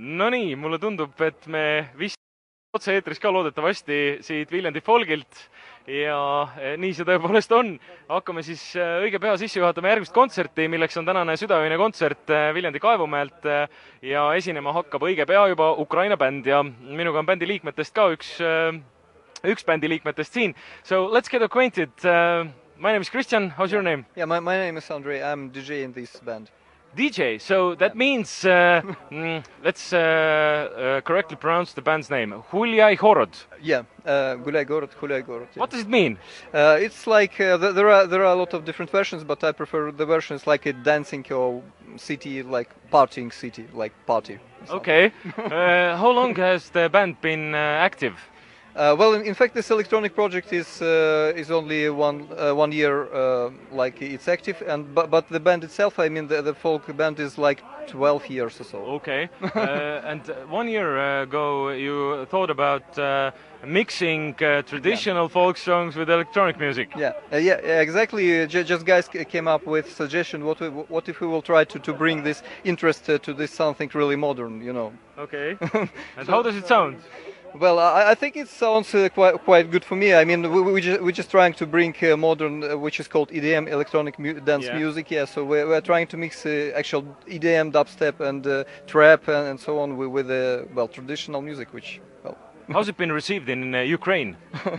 Nonii, mulle tundub, et me vist otse-eetris ka loodetavasti siit Viljandi folgilt ja eh, nii see tõepoolest on. hakkame siis eh, õige pea sisse juhatama järgmist kontserti, milleks on tänane südaöine kontsert eh, Viljandi Kaevumäelt ja esinema hakkab õige pea juba Ukraina bänd ja minuga on bändi liikmetest ka üks üks bändi liikmetest siin. So let's get acquainted uh,. My name is Kristjan, how's your name? Yeah, my, my name is Andrei. I'm DJ in this band. DJ, so that means, uh, mm, let's uh, uh, correctly pronounce the band's name. Huljai Horod. Yeah, uh, Gulay Gorod, Hulyai Gorod. What does it mean? Uh, it's like uh, th- there are there are a lot of different versions, but I prefer the versions like a dancing or city, like partying city, like party. Okay. uh, how long has the band been uh, active? Uh, well, in, in fact, this electronic project is uh, is only one uh, one year, uh, like it's active, and but, but the band itself, I mean, the, the folk band is like 12 years or so. Okay. uh, and uh, one year ago, you thought about uh, mixing uh, traditional folk songs with electronic music. Yeah, uh, yeah, yeah, exactly. Just guys came up with suggestion. What we, what if we will try to, to bring this interest uh, to this something really modern, you know? Okay. and how does it sound? Well, I, I think it sounds uh, quite quite good for me. I mean, we, we just, we're just trying to bring uh, modern, uh, which is called EDM, electronic mu- dance Yeah. music. Yeah, so we're, we're trying to mix uh, actual EDM, dubstep, and uh, trap, and, and so on with, with uh, well traditional music, which well. How's it been received in uh, Ukraine?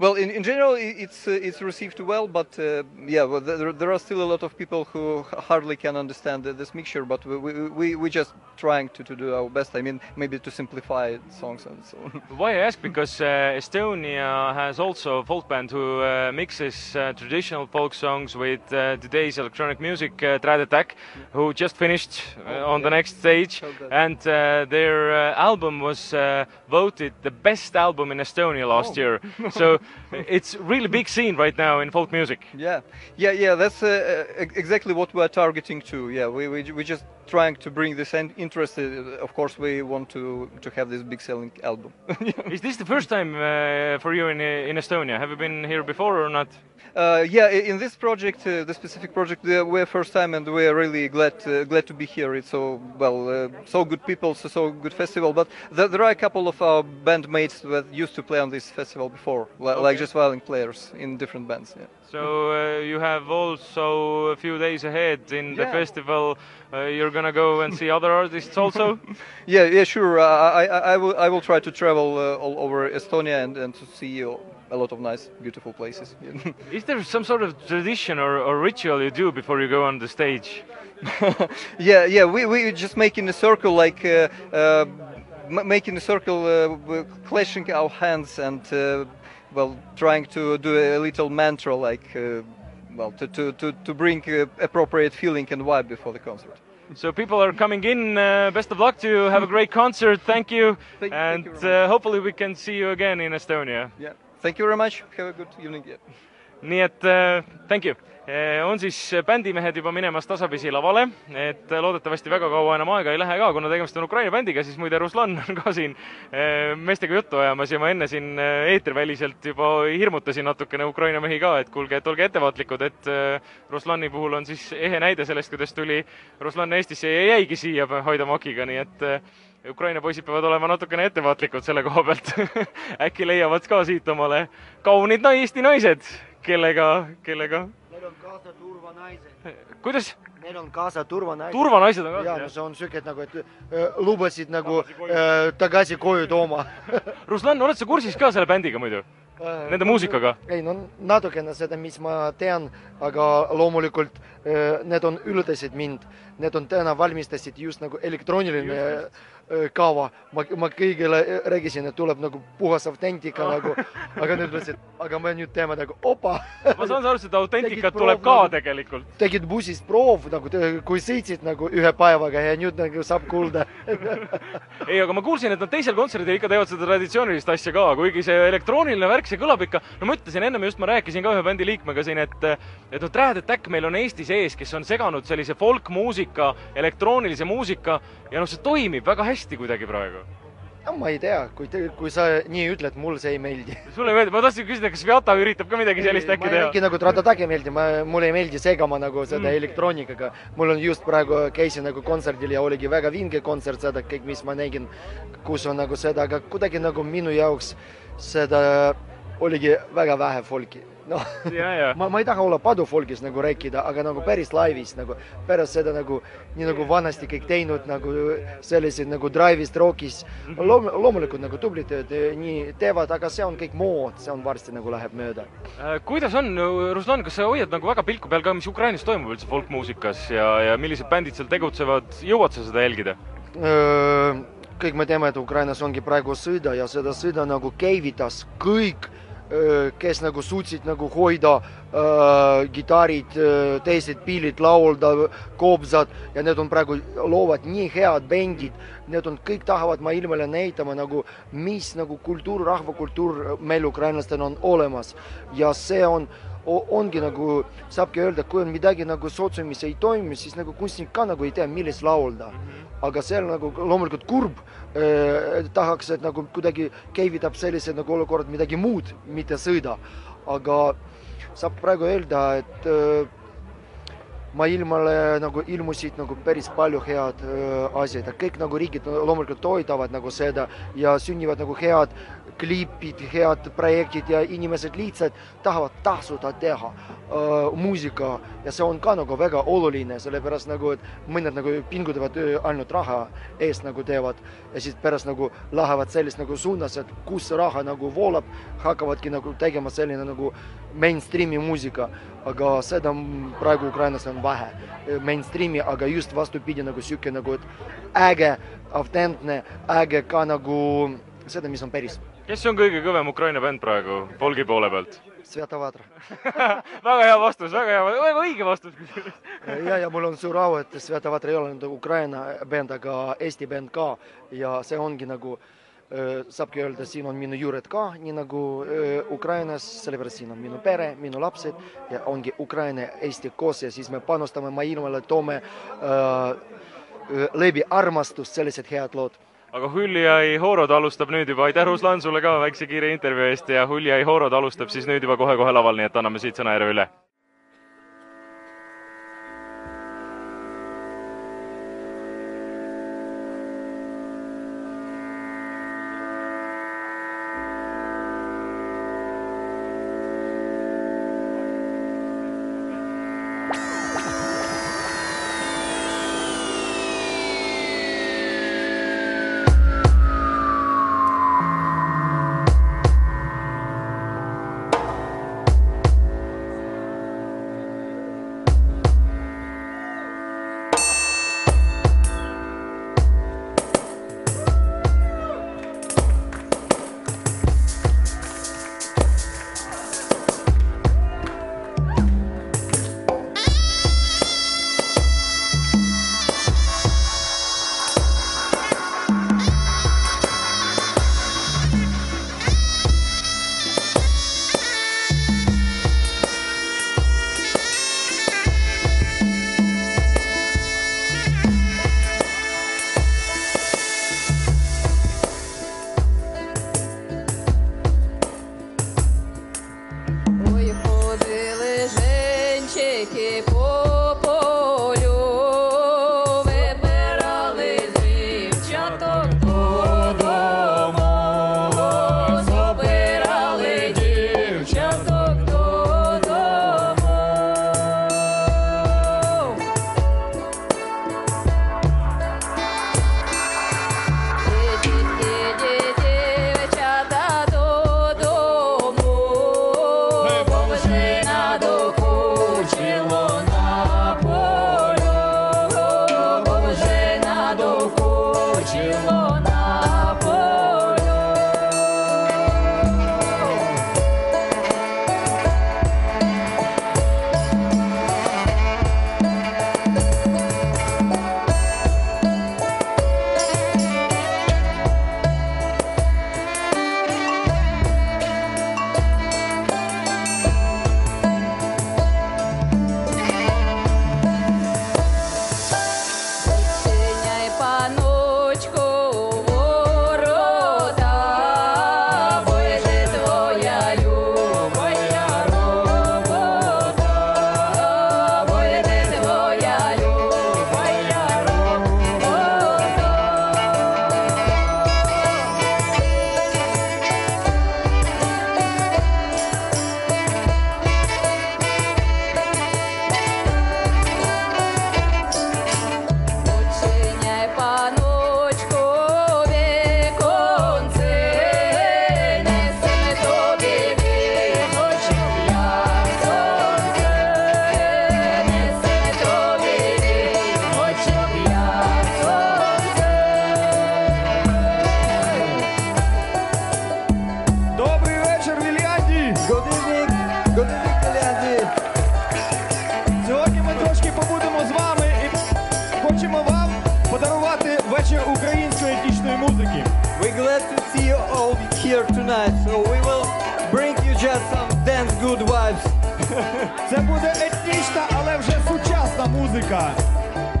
Well, in, in general, it's uh, it's received well, but uh, yeah, well, there, there are still a lot of people who hardly can understand this mixture. But we we we just trying to, to do our best. I mean, maybe to simplify songs and so on. Why I ask? Because uh, Estonia has also a folk band who uh, mixes uh, traditional folk songs with uh, today's electronic music, uh, Trad Attack, who just finished uh, on the next stage. And uh, their uh, album was uh, voted the best album in Estonia last Oh. year. so it's really big scene right now in folk music. yeah, yeah, yeah. That's uh, uh, exactly what we are targeting to. Yeah, we we we just trying to bring this in- interest. Uh, of course, we want to to have this big selling album. Is this the first time uh, for you in, uh, in Estonia? Have you been here before or not? Uh, yeah, in this project, uh, the specific project, uh, we're first time, and we're really glad uh, glad to be here. It's so well, uh, so good people, so, so good festival. But th- there are a couple of our bandmates that used to play on this festival before, li- like just violin players in different bands. Yeah. So uh, you have also a few days ahead in the festival. Uh, you're gonna go and see other artists also. Yeah, yeah, sure. I, I, I will, I will try to travel uh, all over Estonia and, and to see uh, a lot of nice, beautiful places. Is there some sort of tradition or, or ritual you do before you go on the stage? yeah, yeah. We we just making a circle, like uh, uh, making a circle, uh, clashing our hands and uh, well, trying to do a little mantra, like uh, well, to to to, to bring uh, appropriate feeling and vibe before the concert. So people are coming in. Uh, best of luck to you. Have a great concert. Thank you, Thank- thank and you uh, hopefully we can see you again in Estonia. Yeah. Thank you very much. Have a good evening. Yeah. nii et äh, thank you. on siis bändimehed juba minemas tasapisi lavale, et loodetavasti väga kaua enam aega ei lähe ka, kuna tegemist on Ukraina bändiga, siis muide Ruslan on ka siin äh, meestega juttu ajamas ja ma enne siin äh, eetriväliselt juba hirmutasin natukene Ukraina mehi ka, et kuulge, et olge ettevaatlikud, et äh, Ruslani puhul on siis ehe näide sellest, kuidas tuli Ruslan Eestisse ja jäigi siia hoida makiga, nii et äh, Ukraina poisid peavad olema natukene ettevaatlikud selle koha pealt äkki leiavad ka siit omale kaunid na- Eesti naised, kellega, kellega, Neil on kaasa turvanaised. kuidas, Neil on kaasa turvanaised. turvanaised on ka no jah? see on siuke, nagu, et äh, lubasid nagu äh, tagasi koju tooma Ruslan, oled sa kursis ka selle bändiga muidu? Nende muusikaga? ei no natukene seda, mis ma tean, aga loomulikult äh, need on ületasid mind, need on täna valmistasid just nagu elektrooniline äh, kava, ma, ma kõigile rääkisin, et tuleb nagu puhas autentika nagu, aga nad ütlesid, aga me nüüd teeme nagu opa, ma saan aru, seda autentikat tuleb ka nagu- tegelikult. tegid bussist proov nagu, kui sõitsid nagu ühe päevaga ja nüüd nagu saab kuulda. Ei, aga ma kuulsin, et nad teisel kontserdil ikka teevad seda traditsioonilist asja ka, kuigi see elektrooniline värk, see kõlab ikka, no ma ütlesin ennem just, ma rääkisin ka ühe bändi liikmega siin, et et noh, Trad Attack meil on Eesti sees, kes on seganud sellise folkmuusika, elektroonilise muusika. Ja noh, see toimib väga hästi kuidagi praegu. no ma ei tea, kui, kui sa nii ütled, mulle see ei meeldi. sulle ei meeldi, ma tahtsin küsida, kas Viata üritab ka midagi sellist äkki teha äkki? nagu Tratataki ei meeldi, ma, mulle ei meeldi segama nagu seda mm. elektroonikaga. mul on just praegu käisin nagu kontserdil ja oligi väga vinge kontsert, seda kõik, mis ma nägin, kus on nagu seda, aga kuidagi nagu minu jaoks seda oligi väga vähe folki. Noh, ma, ma ei taha olla padufolgis nagu rääkida, aga nagu päris laivis nagu pärast seda nagu nii nagu vanasti kõik teinud nagu selliseid nagu drive'ist rock'is Loom,. loomulikult nagu tublid tööd nii teevad, aga see on kõik mood, see on varsti nagu läheb mööda. Äh, kuidas on, Ruslan, kas sa hoiad nagu väga pilku peal ka, mis Ukrainas toimub üldse folkmuusikas ja, ja millised bändid seal tegutsevad, jõuad sa seda jälgida? kõik me teame, et Ukrainas ongi praegu sõda ja seda sõda nagu käivitas kõik, kes nagu suutsid nagu hoida äh, kitarrid, teised pillid, laulda, koobzad ja need on praegu, loovad nii head bändid, need on, kõik tahavad maailmale näitama nagu, mis nagu kultuur, rahvakultuur meil ukrainlastel on olemas. Ja see on o- ongi nagu, saabki öelda, kui on midagi nagu sotsiumis ei toimi, siis nagu kunstnik ka nagu ei tea, millest laulda. aga see on nagu loomulikult kurb eh,, tahaks, et nagu kuidagi käivitab sellise nagu olukord midagi muud, mitte sõida. aga saab praegu öelda, et eh, maailmale nagu ilmusid nagu päris palju head öö, asjad ja kõik nagu riigid loomulikult toetavad nagu seda ja sünnivad nagu head klipid, head projektid ja inimesed lihtsalt tahavad tasuda teha öö, muusika ja see on ka nagu väga oluline, sellepärast nagu, et mõned nagu pingutavad öö, ainult raha eest nagu teevad ja siis pärast nagu lähevad selles nagu suunas, et kus see raha nagu voolab, hakkavadki nagu tegema selline nagu mainstream'i muusika, aga seda praegu Ukrainas on vähe, mainstream'i, aga just vastupidi nagu sihuke nagu, et äge, autentne, äge ka nagu seda, mis on päris. Kes on kõige kõvem Ukraina bänd praegu folgi poole pealt? Svetovatra. väga hea vastus, väga hea, väga õige vastus kusjuures. ja, ja mul on suur au, et Svetovatra ei ole nüüd Ukraina bänd, aga Eesti bänd ka ja see ongi nagu saabki öelda, siin on minu juured ka, nii nagu öö, Ukrainas, sellepärast siin on minu pere, minu lapsed ja ongi Ukraina, Eesti koos ja siis me panustame maailmale, toome öö, läbi armastust sellised head lood. Aga Hüljai Horod alustab nüüd juba, aitäh Ruslan sulle ka väikse kiire intervjuu eest ja Hüljai Horod alustab siis nüüd juba kohe-kohe laval, nii et anname siit sõnajärje üle. сучасна музика.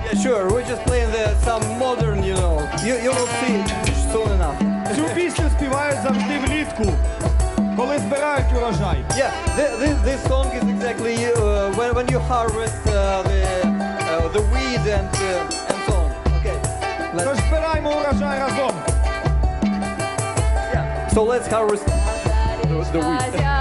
Yeah, sure, we're just playing the, some modern, you know. You, you will see soon enough. Цю пісню співають завжди влітку, коли збирають урожай. Yeah, this, this, this song is exactly uh, when, when you harvest uh, the, uh, the weed and, uh, and so on. Okay. Тож Let's, збираємо урожай разом. yeah. So let's harvest the, the weed.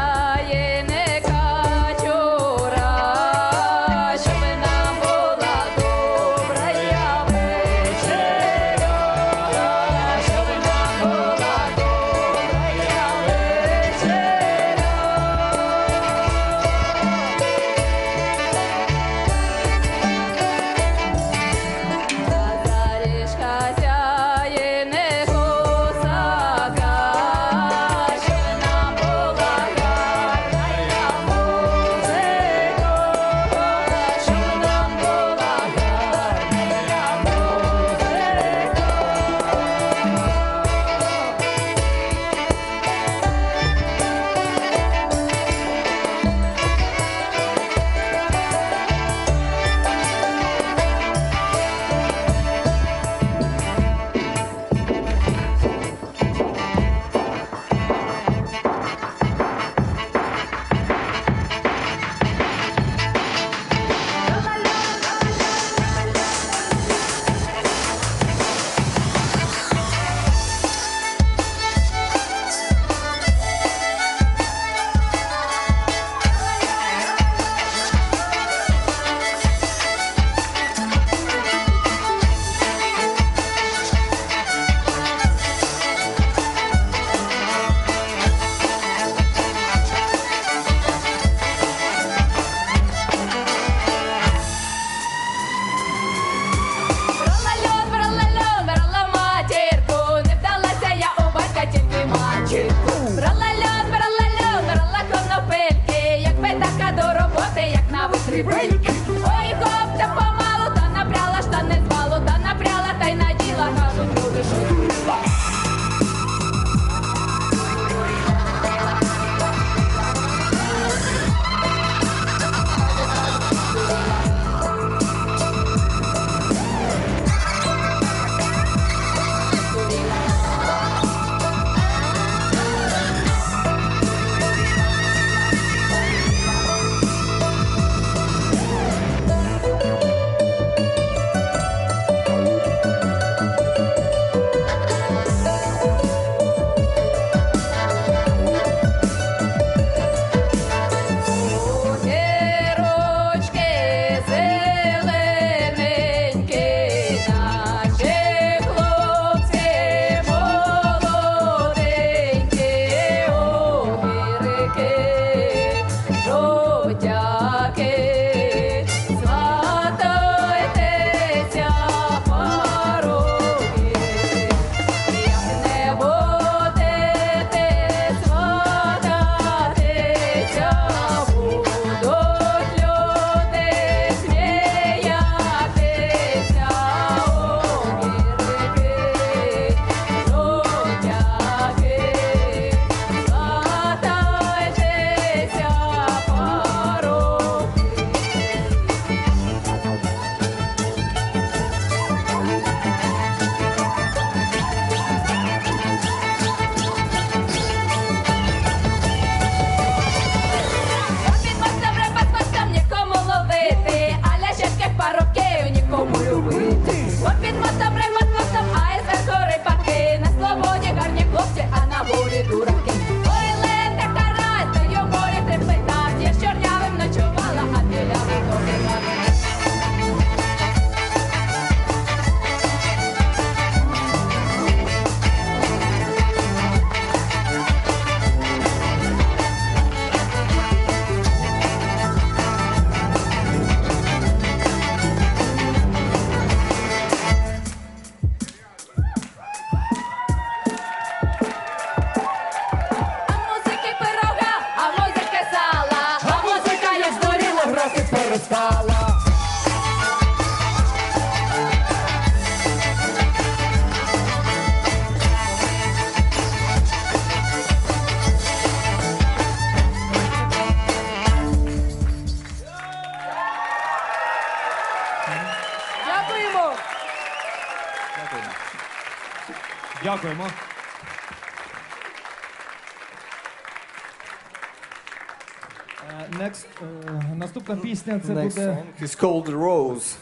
наступна пісня це Next буде. song is called Rose.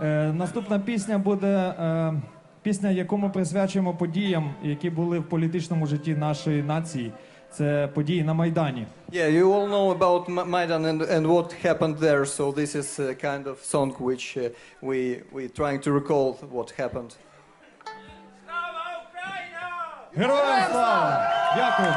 Е, наступна пісня буде е, пісня, яку ми присвячуємо подіям, які були в політичному житті нашої нації. Це події на Майдані. Yeah, you all know about Ma- Maidan and, and what happened there. So this is a kind of song which uh, we we trying to recall what happened. Героям слава! Дякую.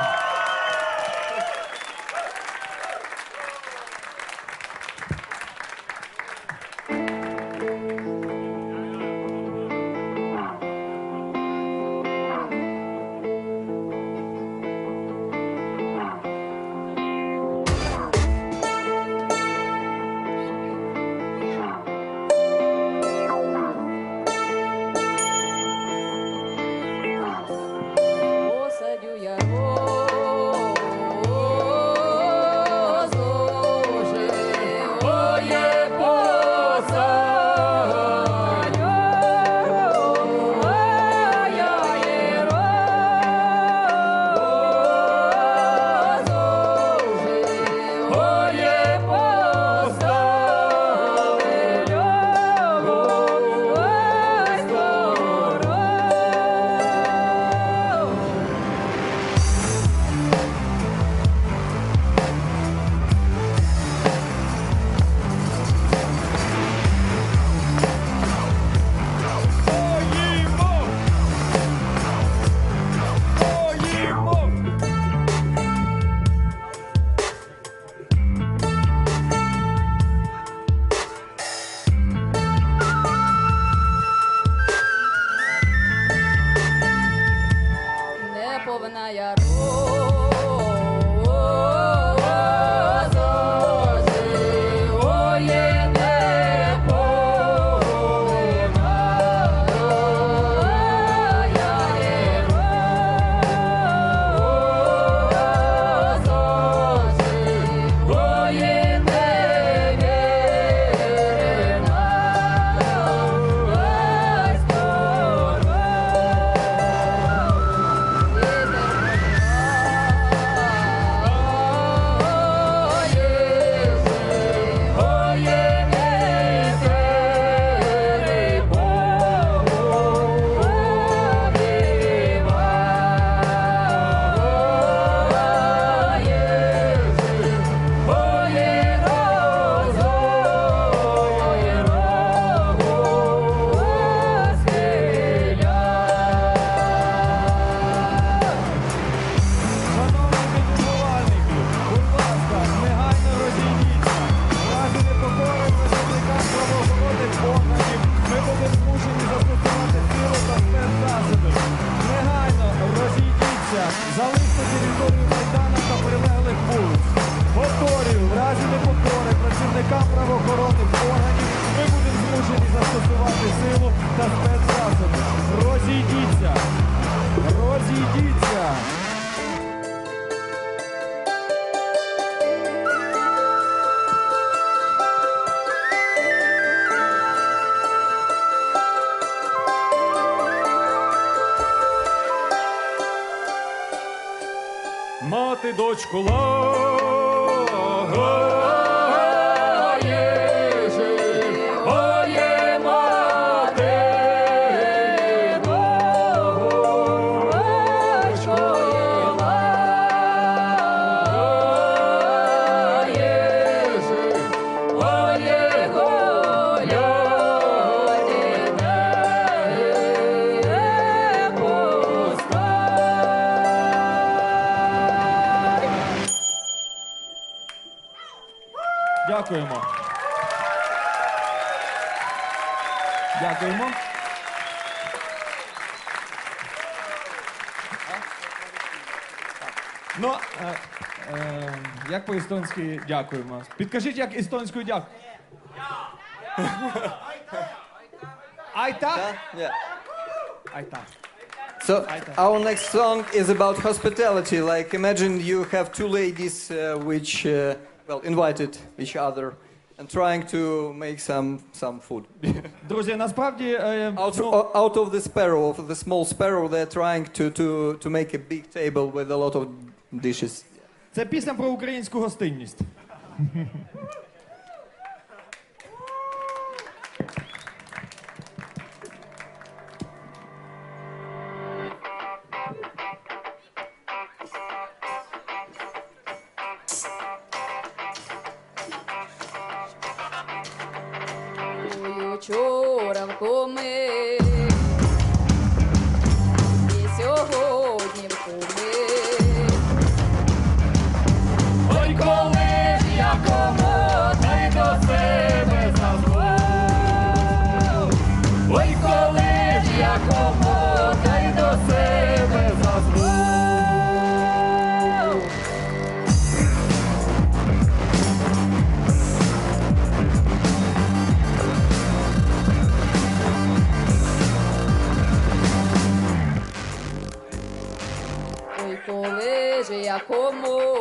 Дякуємо. Дякуємо. Ну, е, е, як по-естонськи дякуємо? Підкажіть, як естонською дякую. Айта? Yeah. Айта. So our next song is about hospitality. Like imagine you have two ladies uh, which uh, well invited each other and trying to make some some food. Друзі, насправді е, out, ну, o- out of the sparrow, of the small sparrow, they're trying to, to, to make a big table with a lot of dishes. це пісня про українську гостинність. como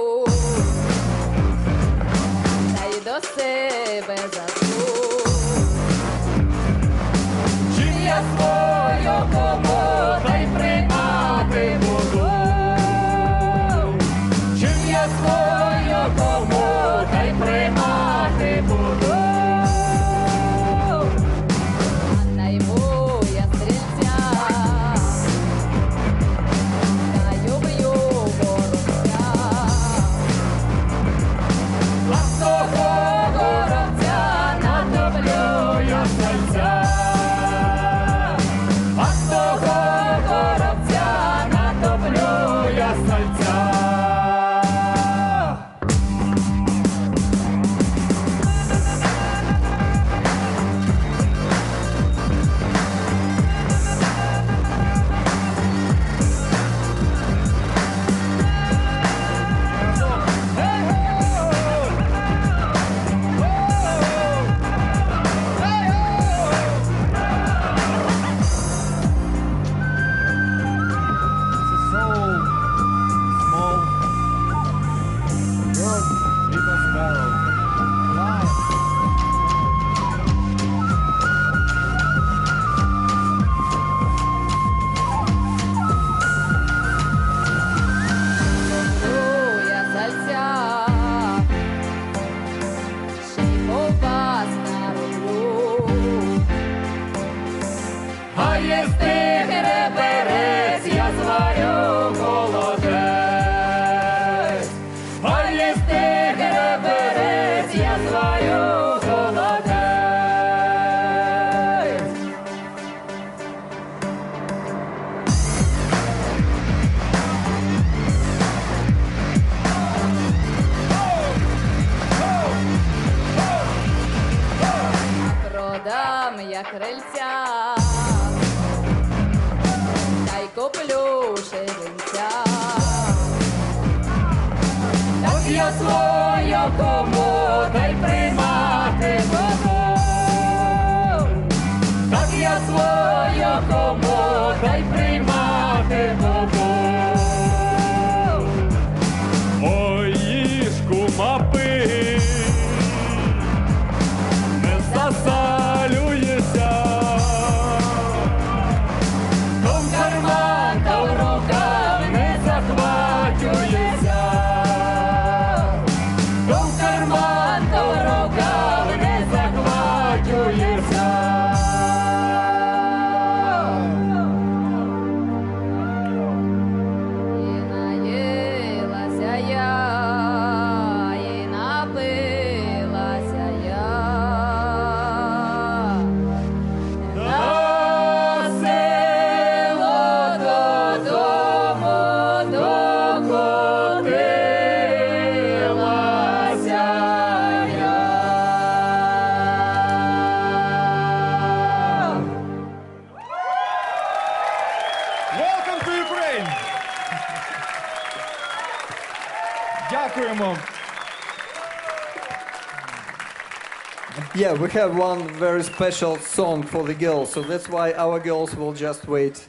have one very special song for the girls, so that's why our girls will just wait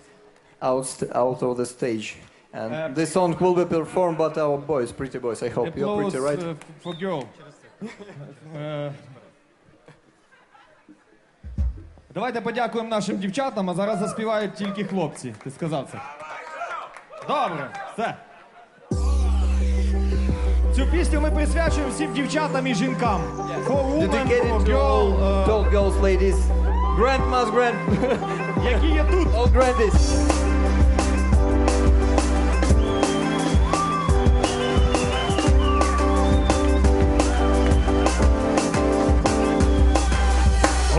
out, out of the stage. And Uh, this song will be performed by our boys, pretty boys. I hope you're pretty, right? uh, for girl. Е, Давайте подякуємо нашим дівчатам, а зараз заспівають тільки хлопці. Ти сказав це. Добре, все. Цю пісню ми присвячуємо всім дівчатам і жінкам. For women, for Dedicated to girl, all tall girls, ladies, grandmas, grand, які є тут. all grandies.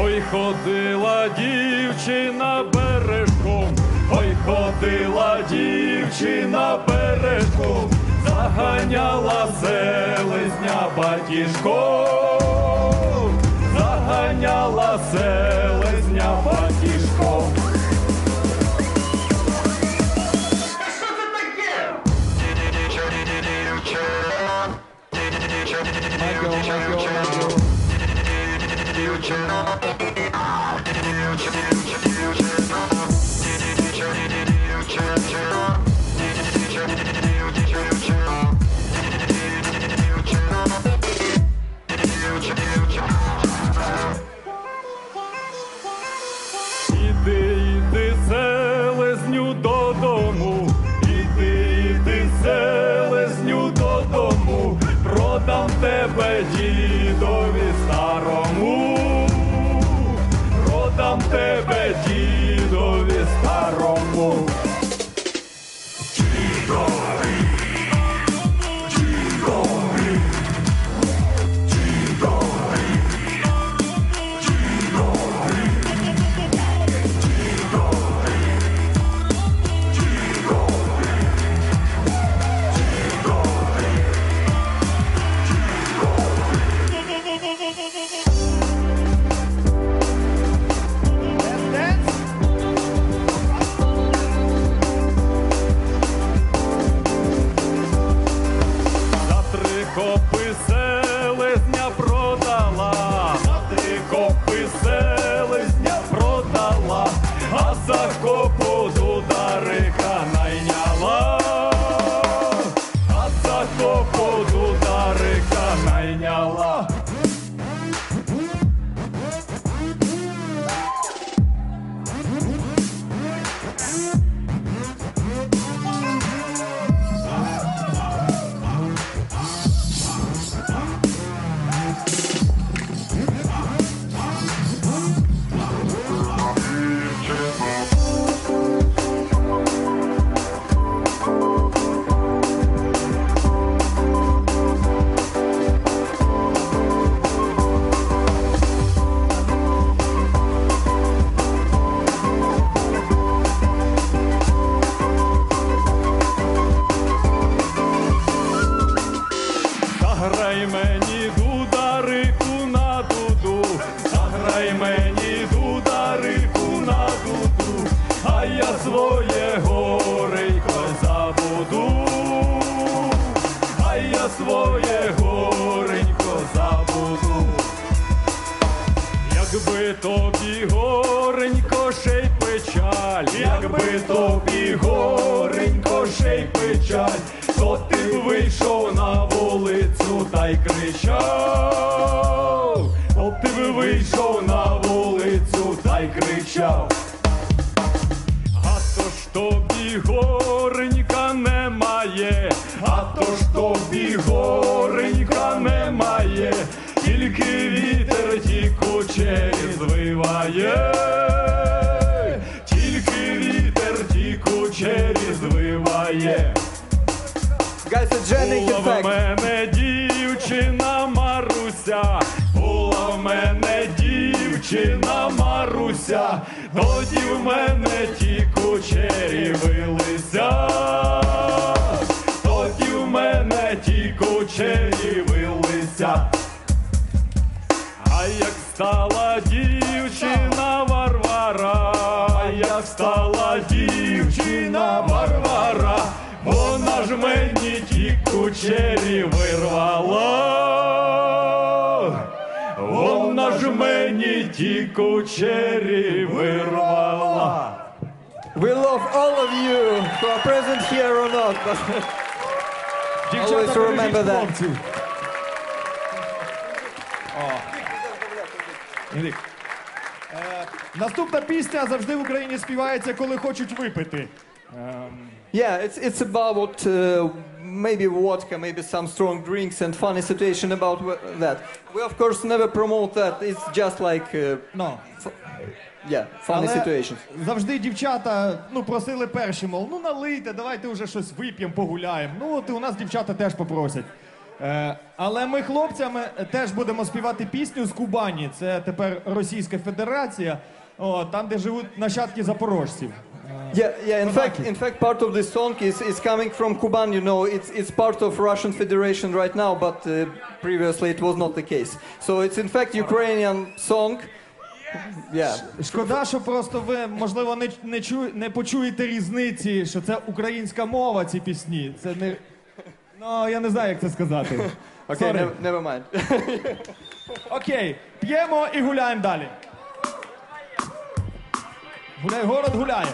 Ой, ходила дівчина бережком, ой, ходила дівчина бережком, заганяла селезня батіжком, заганяла селезня батіжком. Дівчина, дівчина, my A Була в мене дівчина Маруся, була в мене дівчина Маруся, тоді в мене ті кучері вилися, тоді в мене ті кучері вилися. А як стала дівчина Варвара, а як стала дівчина Варвара, кучері вирвала. Вона ж мені ті кучері вирвала. We love all of you who are present here or not. But Always remember that. Е, Наступна пісня завжди в Україні співається, коли хочуть випити. Ем, Yeah, it's it's about uh, maybe vodka, maybe some strong drinks and funny situation about that. We of course never promote that. It's just like uh, ну. yeah, funny Але situations. завжди дівчата ну, просили перші, мов, ну налийте, давайте вже щось вип'ємо, погуляємо. Ну от і у нас дівчата теж попросять. Е, але ми хлопцями теж будемо співати пісню з Кубані. Це тепер Російська Федерація, о, там, де живуть нащадки запорожців. Yeah, yeah. In fact, in fact, part of this song is, is coming from Kuban. You know, it's it's part of Russian Federation right now, but uh, previously it was not the case. So it's in fact Ukrainian song. Yeah. Шкода, що просто ви, можливо, не, не, чу, не почуєте різниці, що це українська мова, ці пісні. Це не. Ну, я не знаю, як це сказати. Окей, Okay, never, never mind. Окей, okay, п'ємо і гуляємо далі. Гуляй, город гуляє.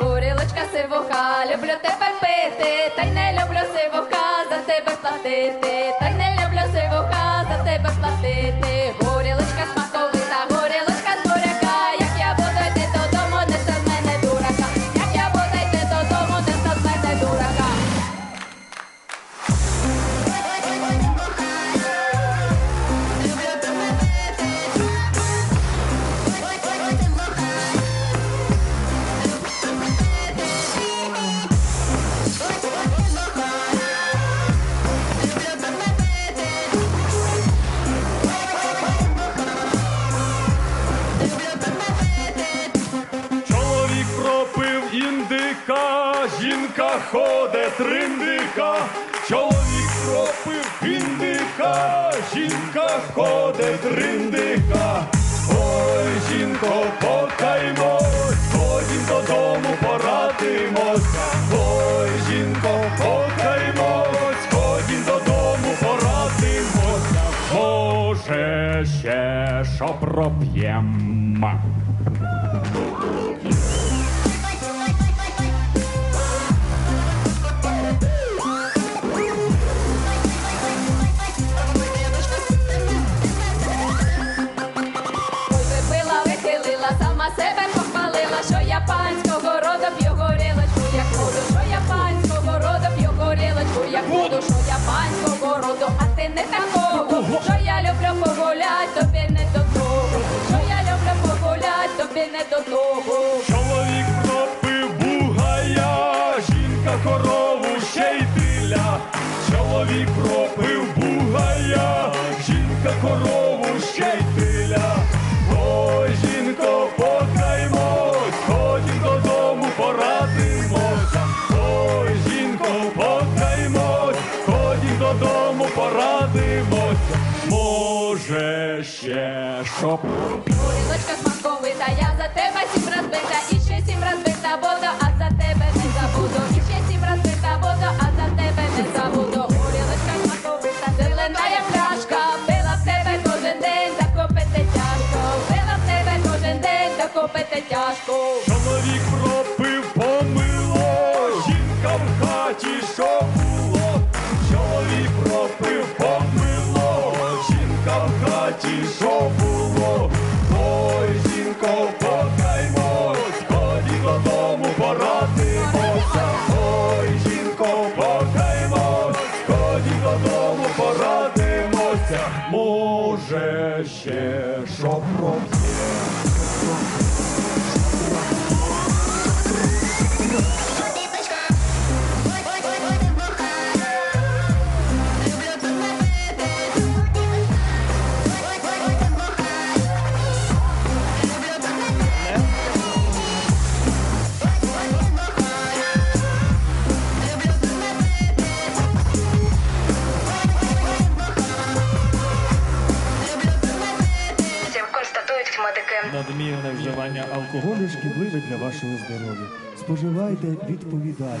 Горілочка сивуха, люблю тебе пити, та й не люблю сивуха, за тебе платити, та й не люблю сивуха, за тебе платити. Горілочка жінка ходить триндика. Чоловік пропив індика, жінка ходить триндика. Ой, жінко, покаймось, ходім додому, порадимося. Ой, жінко, покаймось, ходім додому, порадимося. Може, ще що проп'єм. До того. Чоловік пропив бугая, жінка корову ще й тиля. Чоловік пропив бугая, жінка корову ще й тиля. Ой, жінко, покаймось, ходім додому, порадимося. Ой, жінко, покаймось, ходім додому, порадимося. Може, ще що медики. Надмірне вживання алкоголю шкідливе для вашого здоров'я. Споживайте відповідально.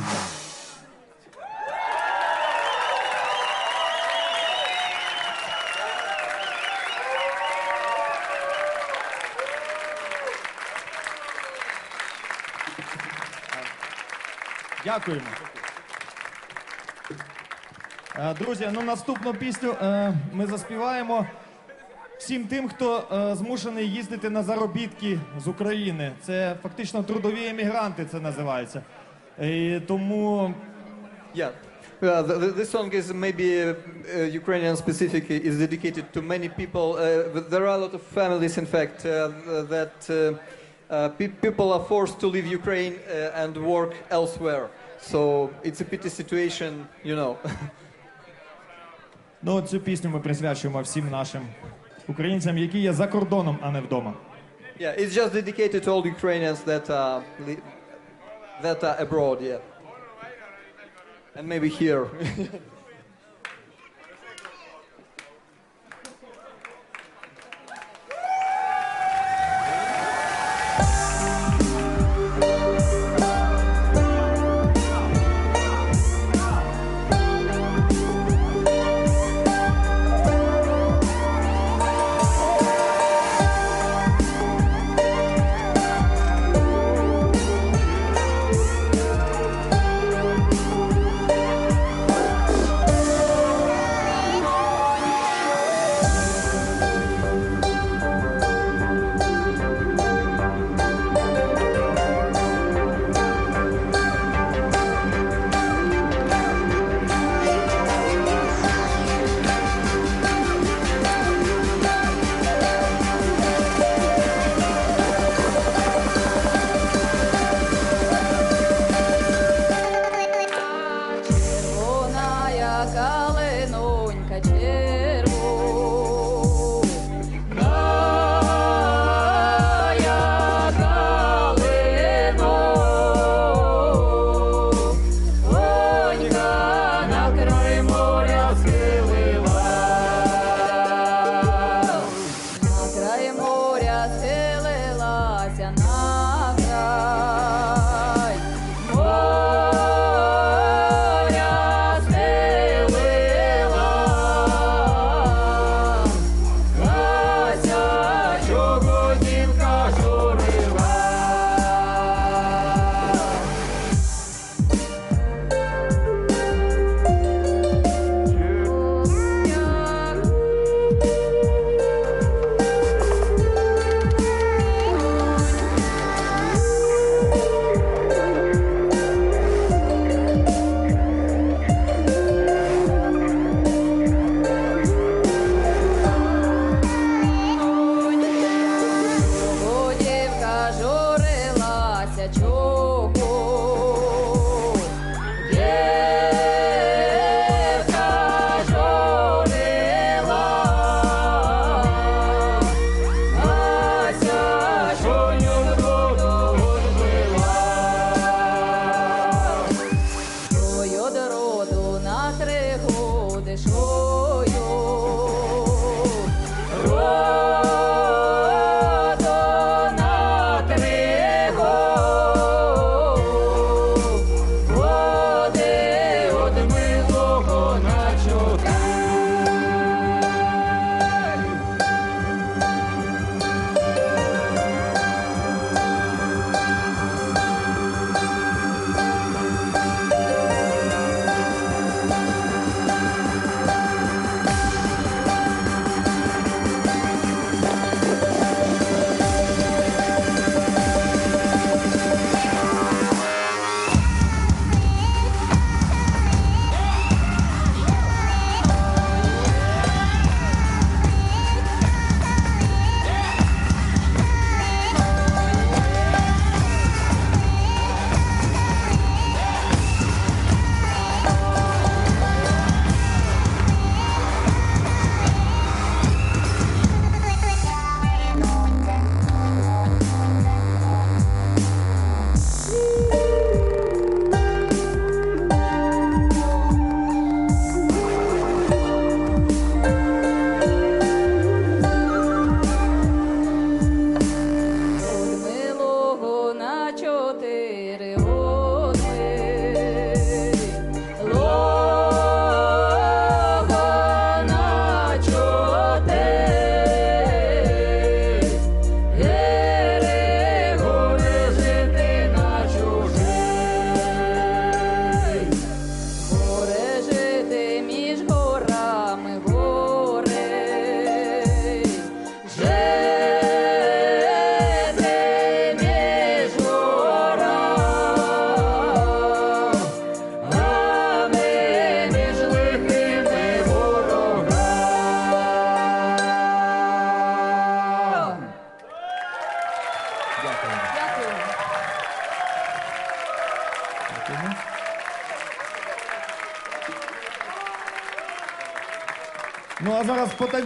Дякуємо. Е, Друзі, ну наступну пісню е, ми заспіваємо всім тим, хто е, змушений їздити на заробітки з України. Це фактично трудові емігранти, це називається. І тому Yeah. Uh, the, the, this song is maybe uh, uh, Ukrainian specific, is dedicated to many people. Uh, but there are a lot of families, in fact, uh, that uh, uh, pe- people are forced to leave Ukraine uh, and work elsewhere. So it's a pity situation, you know. ну, цю пісню ми присвячуємо всім нашим українцям, які є за кордоном, а не вдома. yeah, it's just dedicated to all Ukrainians that are that are abroad. Yeah, and maybe here.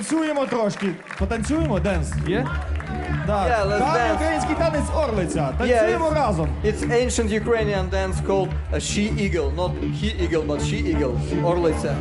потанцюємо трошки. Потанцюємо денс? Є? Yeah, let's Та dance. український танець Орлиця. Танцюємо it's- разом. It's ancient Ukrainian dance called a she eagle, not he eagle, but she eagle, Orlitsa.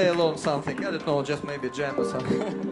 play a little something. I don't know, just maybe jam or something.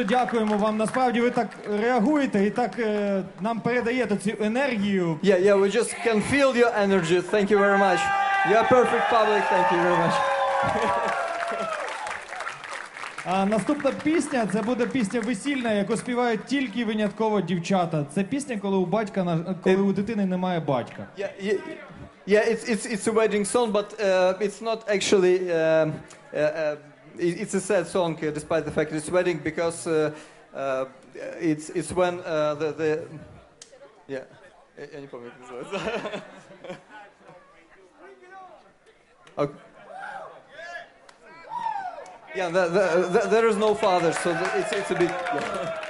Дуже дякуємо вам. Насправді ви так реагуєте і так е, нам передаєте цю енергію. Yeah, yeah, we just can feel your energy. Thank you very much. You are perfect public. Thank you very much. А наступна пісня це буде пісня весільна, яку співають тільки винятково дівчата. Це пісня, коли у батька на- коли у дитини немає батька. Yeah, yeah, yeah it's, it's, it's a wedding song, but uh, it's not actually. Um, uh, uh, it- it's a sad song, uh, despite the fact it's wedding, because uh, uh, it's it's when uh, the the yeah. Я- я не помню, как называется. Okay. Yeah, the, the, the, there is no father, so the, it's it's a bit. Yeah.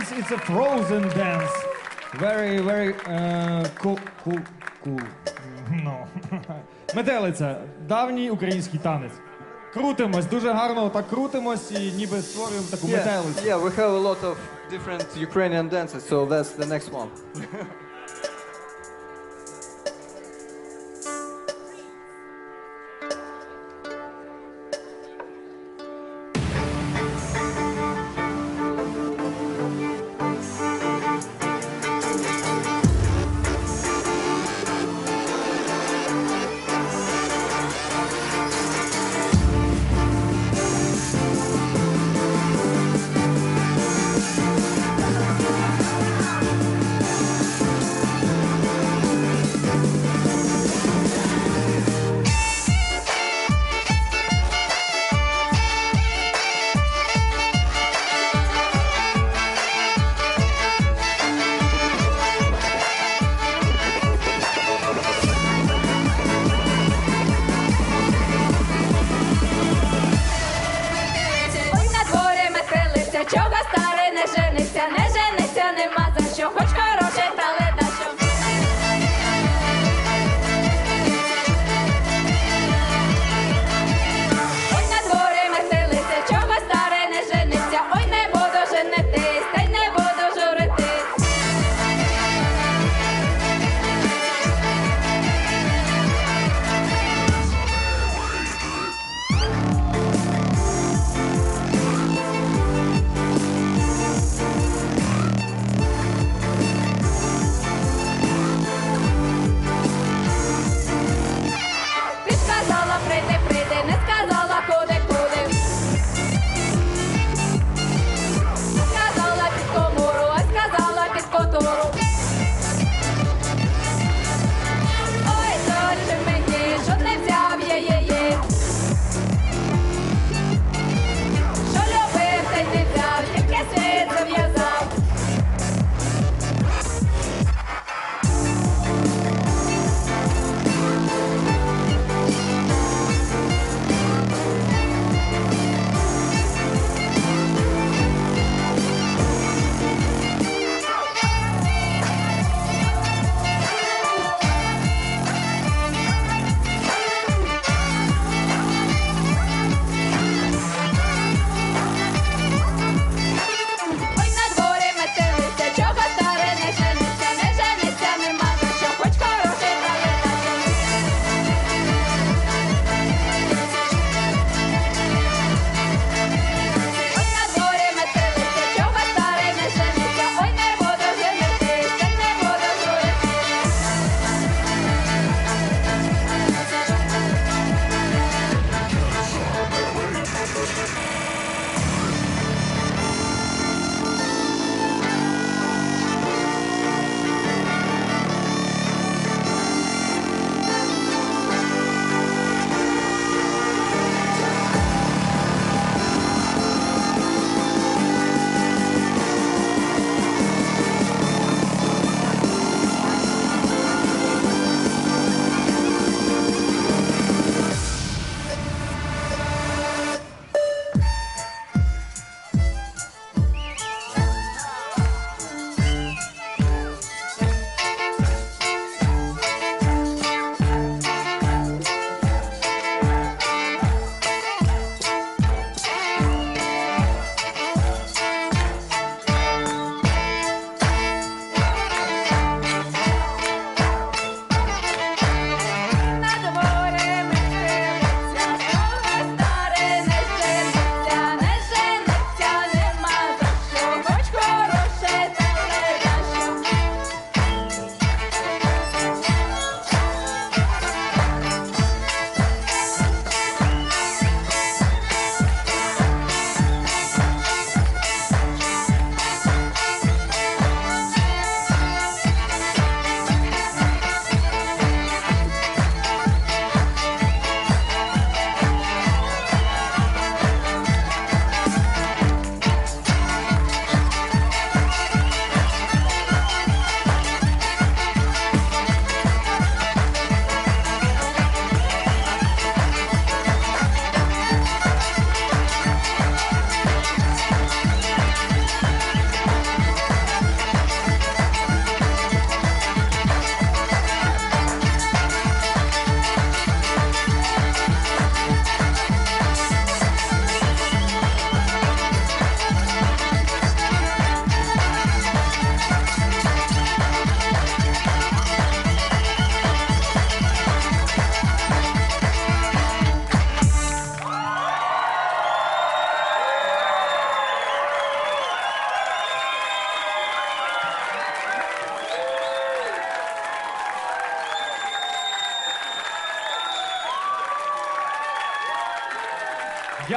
dance, it's a frozen dance. Very, very uh, cool, cool, cool. No. Метелиця. Давній український танець. Крутимось, дуже гарно так крутимось і ніби створюємо таку метелицю. Yeah, we have a lot of different Ukrainian dances, so that's the next one.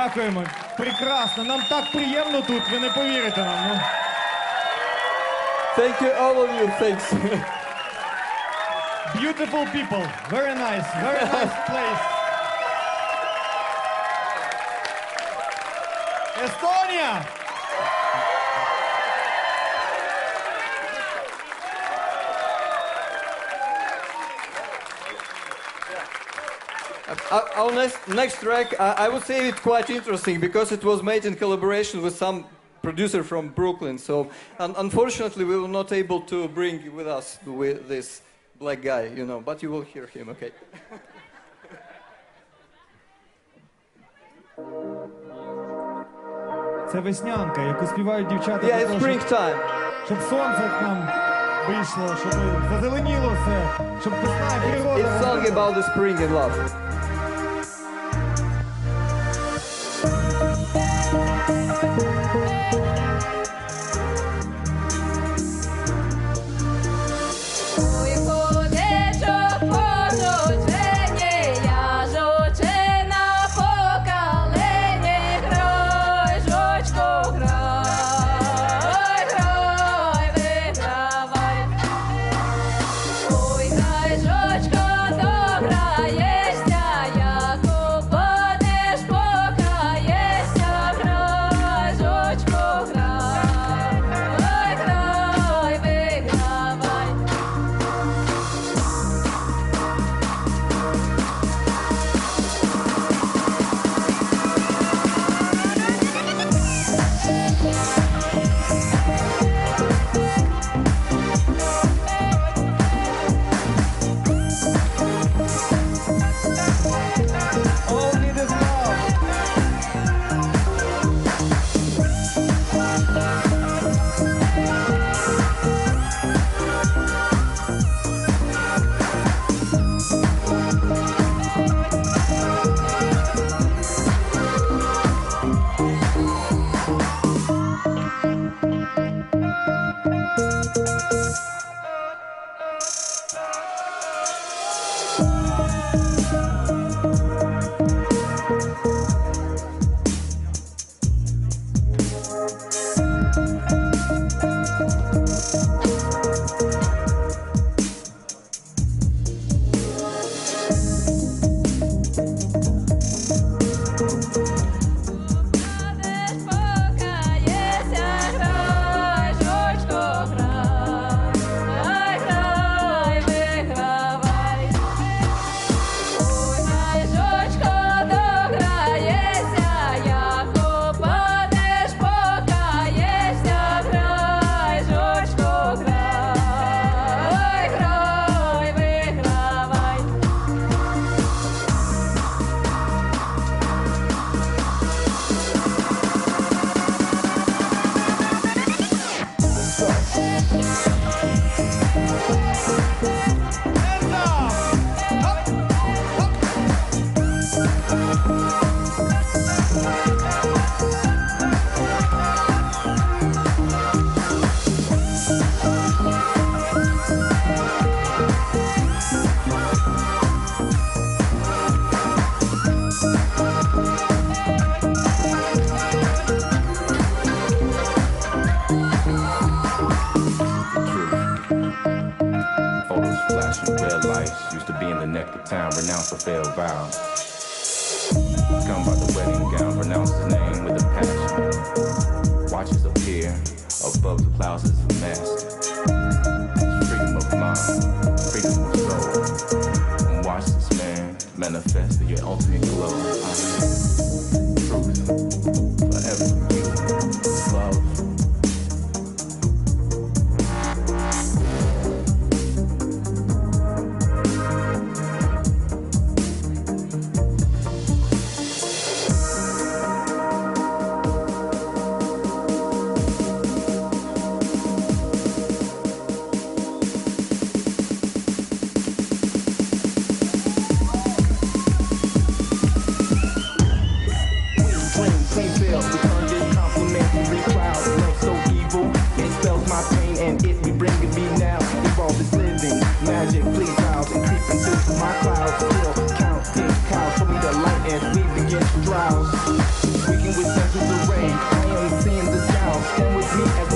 Дякуємо. Прекрасно. Нам так приємно тут, ви не повірите нам. Ну. Thank you, all of you. Thanks. Beautiful people. Very nice. Very nice place. Естонія! Our, our next, next track, I, I would say it's quite interesting because it was made in collaboration with some producer from Brooklyn. So, un- unfortunately, we were not able to bring with us with this black guy, you know. But you will hear him, okay? Це веснянка, яку співають дівчата. Yeah, для it's того, щоб- springtime. Щоб сонце к нам вийшло, щоб зазеленіло все, щоб весна і природа. It's song about the spring and love. clouds. Speaking with senses of rain, I am seeing the sound. Stand with me as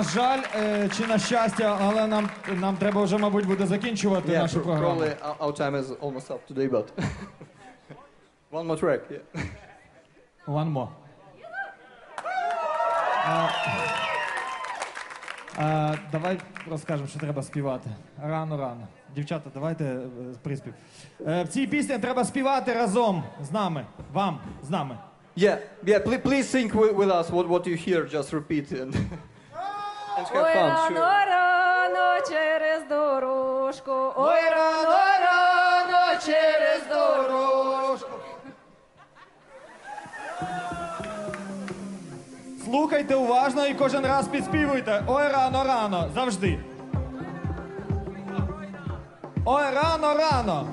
на жаль, е, чи на щастя, але нам, нам треба вже, мабуть, буде закінчувати Yeah, нашу програму. probably our, our time is almost up today, but one more track. Yeah. One more. А, а, давай розкажемо, що треба співати. Рано, рано. Дівчата, давайте е, приспів. Е, в цій пісні треба співати разом з нами. Вам, з нами. Yeah, yeah. Please, please sing with, with us what, what you hear. Just repeat and, Ой, рано, рано через дорожку. Ой, рано, рано через дорожку. Слухайте уважно і кожен раз підспівуйте. Ой, рано, рано. Завжди. Ой, рано, рано.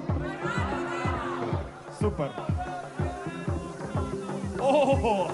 Супер. Ого!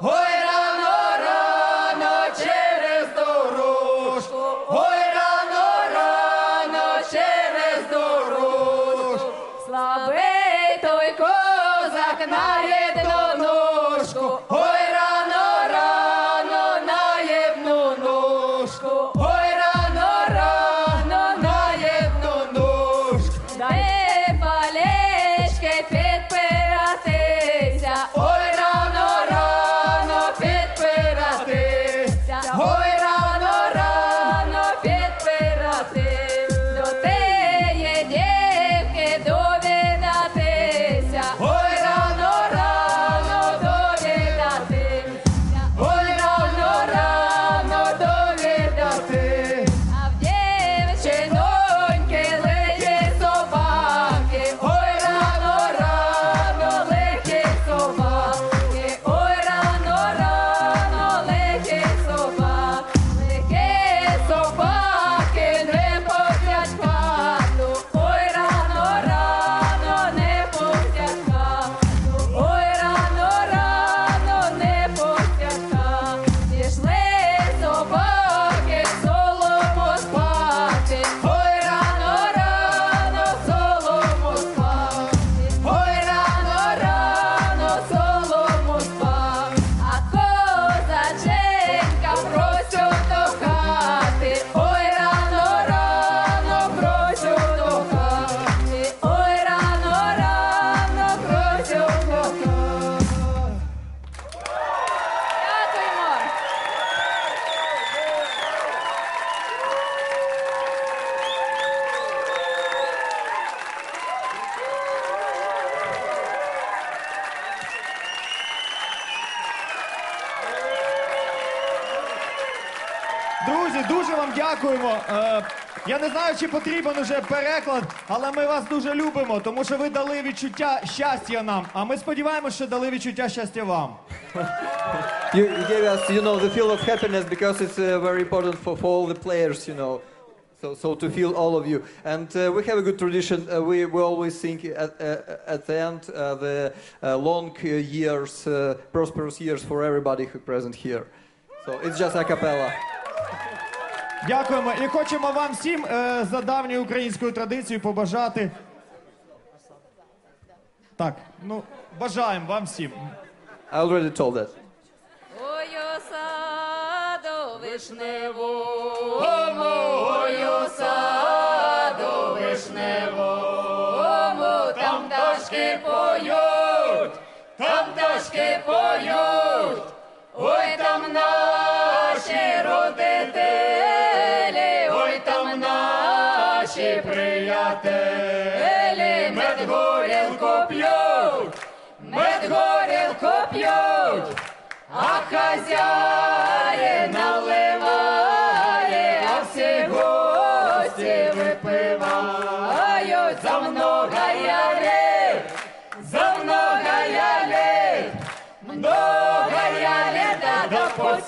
Hoy! я не знаю, чи потрібен уже переклад, але ми вас дуже любимо, тому що ви дали відчуття щастя нам. А ми сподіваємося, що дали відчуття щастя вам. You, you gave us, you know, the feel of happiness because it's uh, very important for, for all the players, you know. So, so to feel all of you, and uh, we have a good tradition. Uh, we, we always think at, uh, at the end uh, the uh, long uh, years, uh, prosperous years for everybody who present here. So it's just a cappella. Дякуємо і хочемо вам всім е, за давньою українською традицією побажати. Так, ну бажаємо вам всім. I already told that. Ой, у саду вишневому, ой, у вишневому, там пташки поють, там пташки поють, ой, там наші родителі, наші приятелі, медгорілку п'ють, медгорілку п'ють. А хазяїн наливає,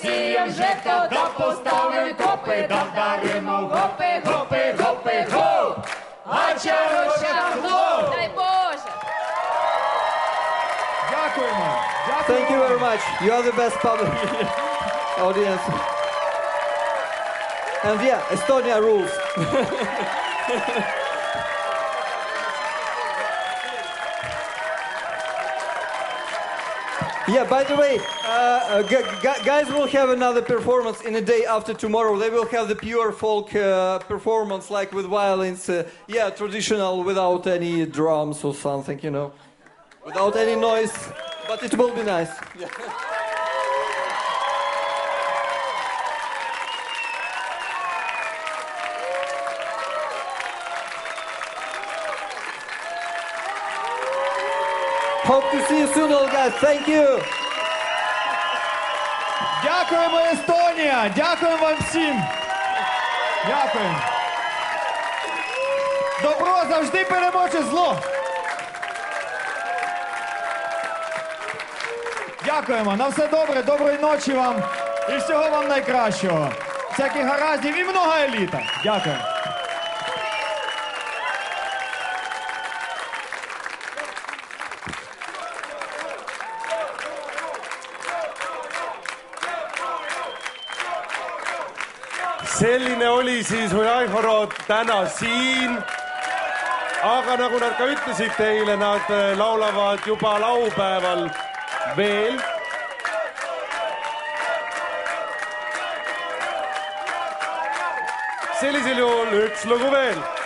да посієм жито, да поставим копи, да вдаримо гопи, гопи, гопи, гоп, а чарочка хлоп. Дай Боже! Дякуємо. Thank you very much. You are the best public audience. And yeah, Estonia rules. Yeah, by the way, uh, uh, gu- gu- guys will have another performance in a day after tomorrow. They will have the pure folk uh, performance, like with violins. Uh, yeah, traditional, without any drums or something, you know, without any noise. But it will be nice. Hope to see you soon, all guys. Thank you. Дякуємо, Естонія! Дякуємо вам всім! Дякуємо! Добро завжди переможе зло! Дякуємо, на все добре, доброї ночі вам і всього вам найкращого. Всяких гараздів і много еліта. Дякую. Selline oli siis Hujaihorod täna siin. aga nagu nad ka ütlesid teile, nad äh, laulavad juba laupäeval veel. sellisel juhul üks lugu veel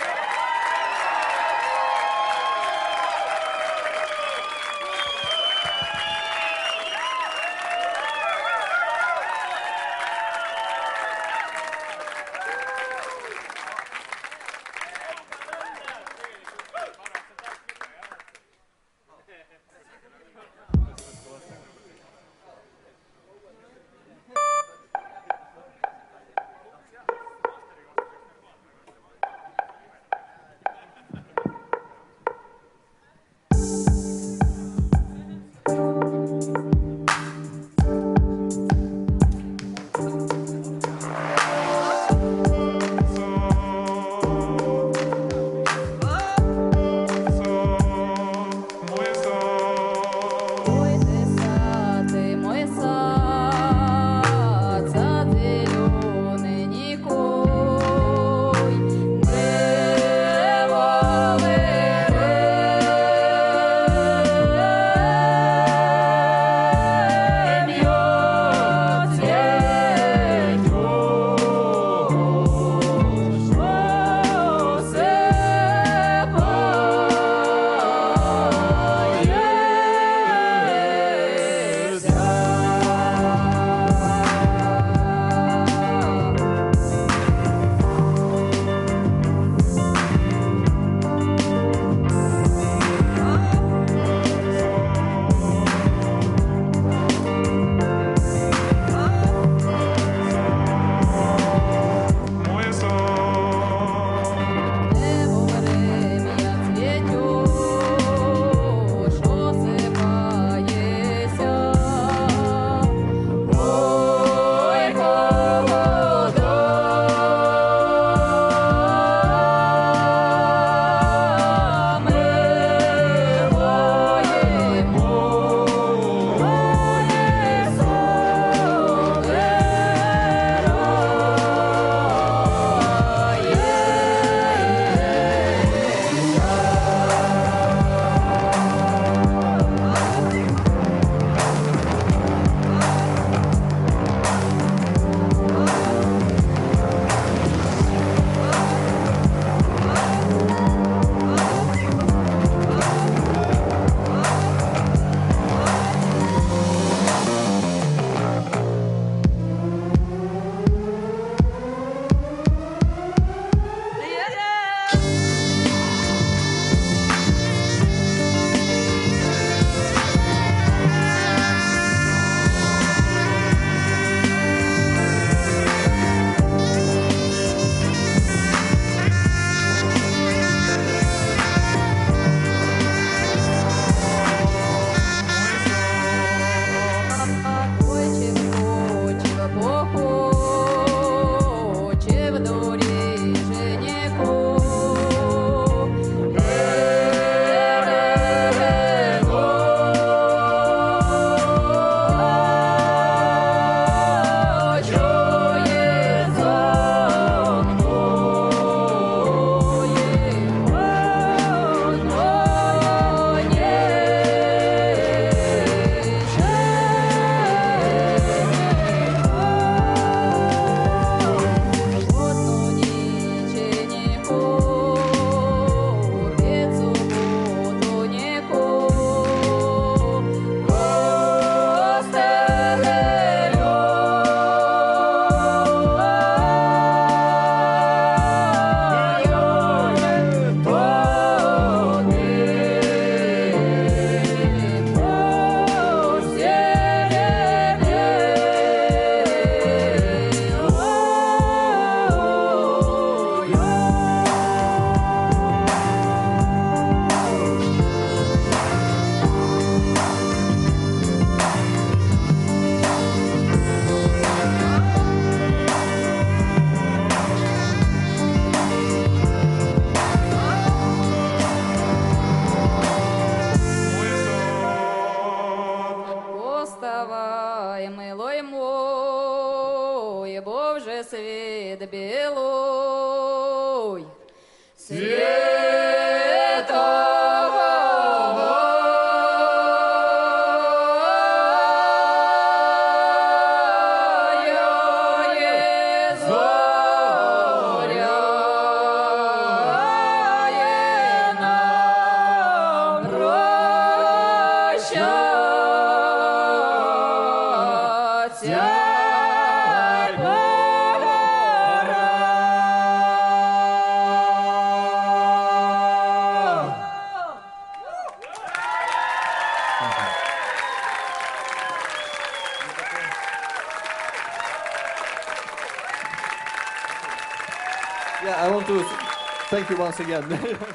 Thank you once again.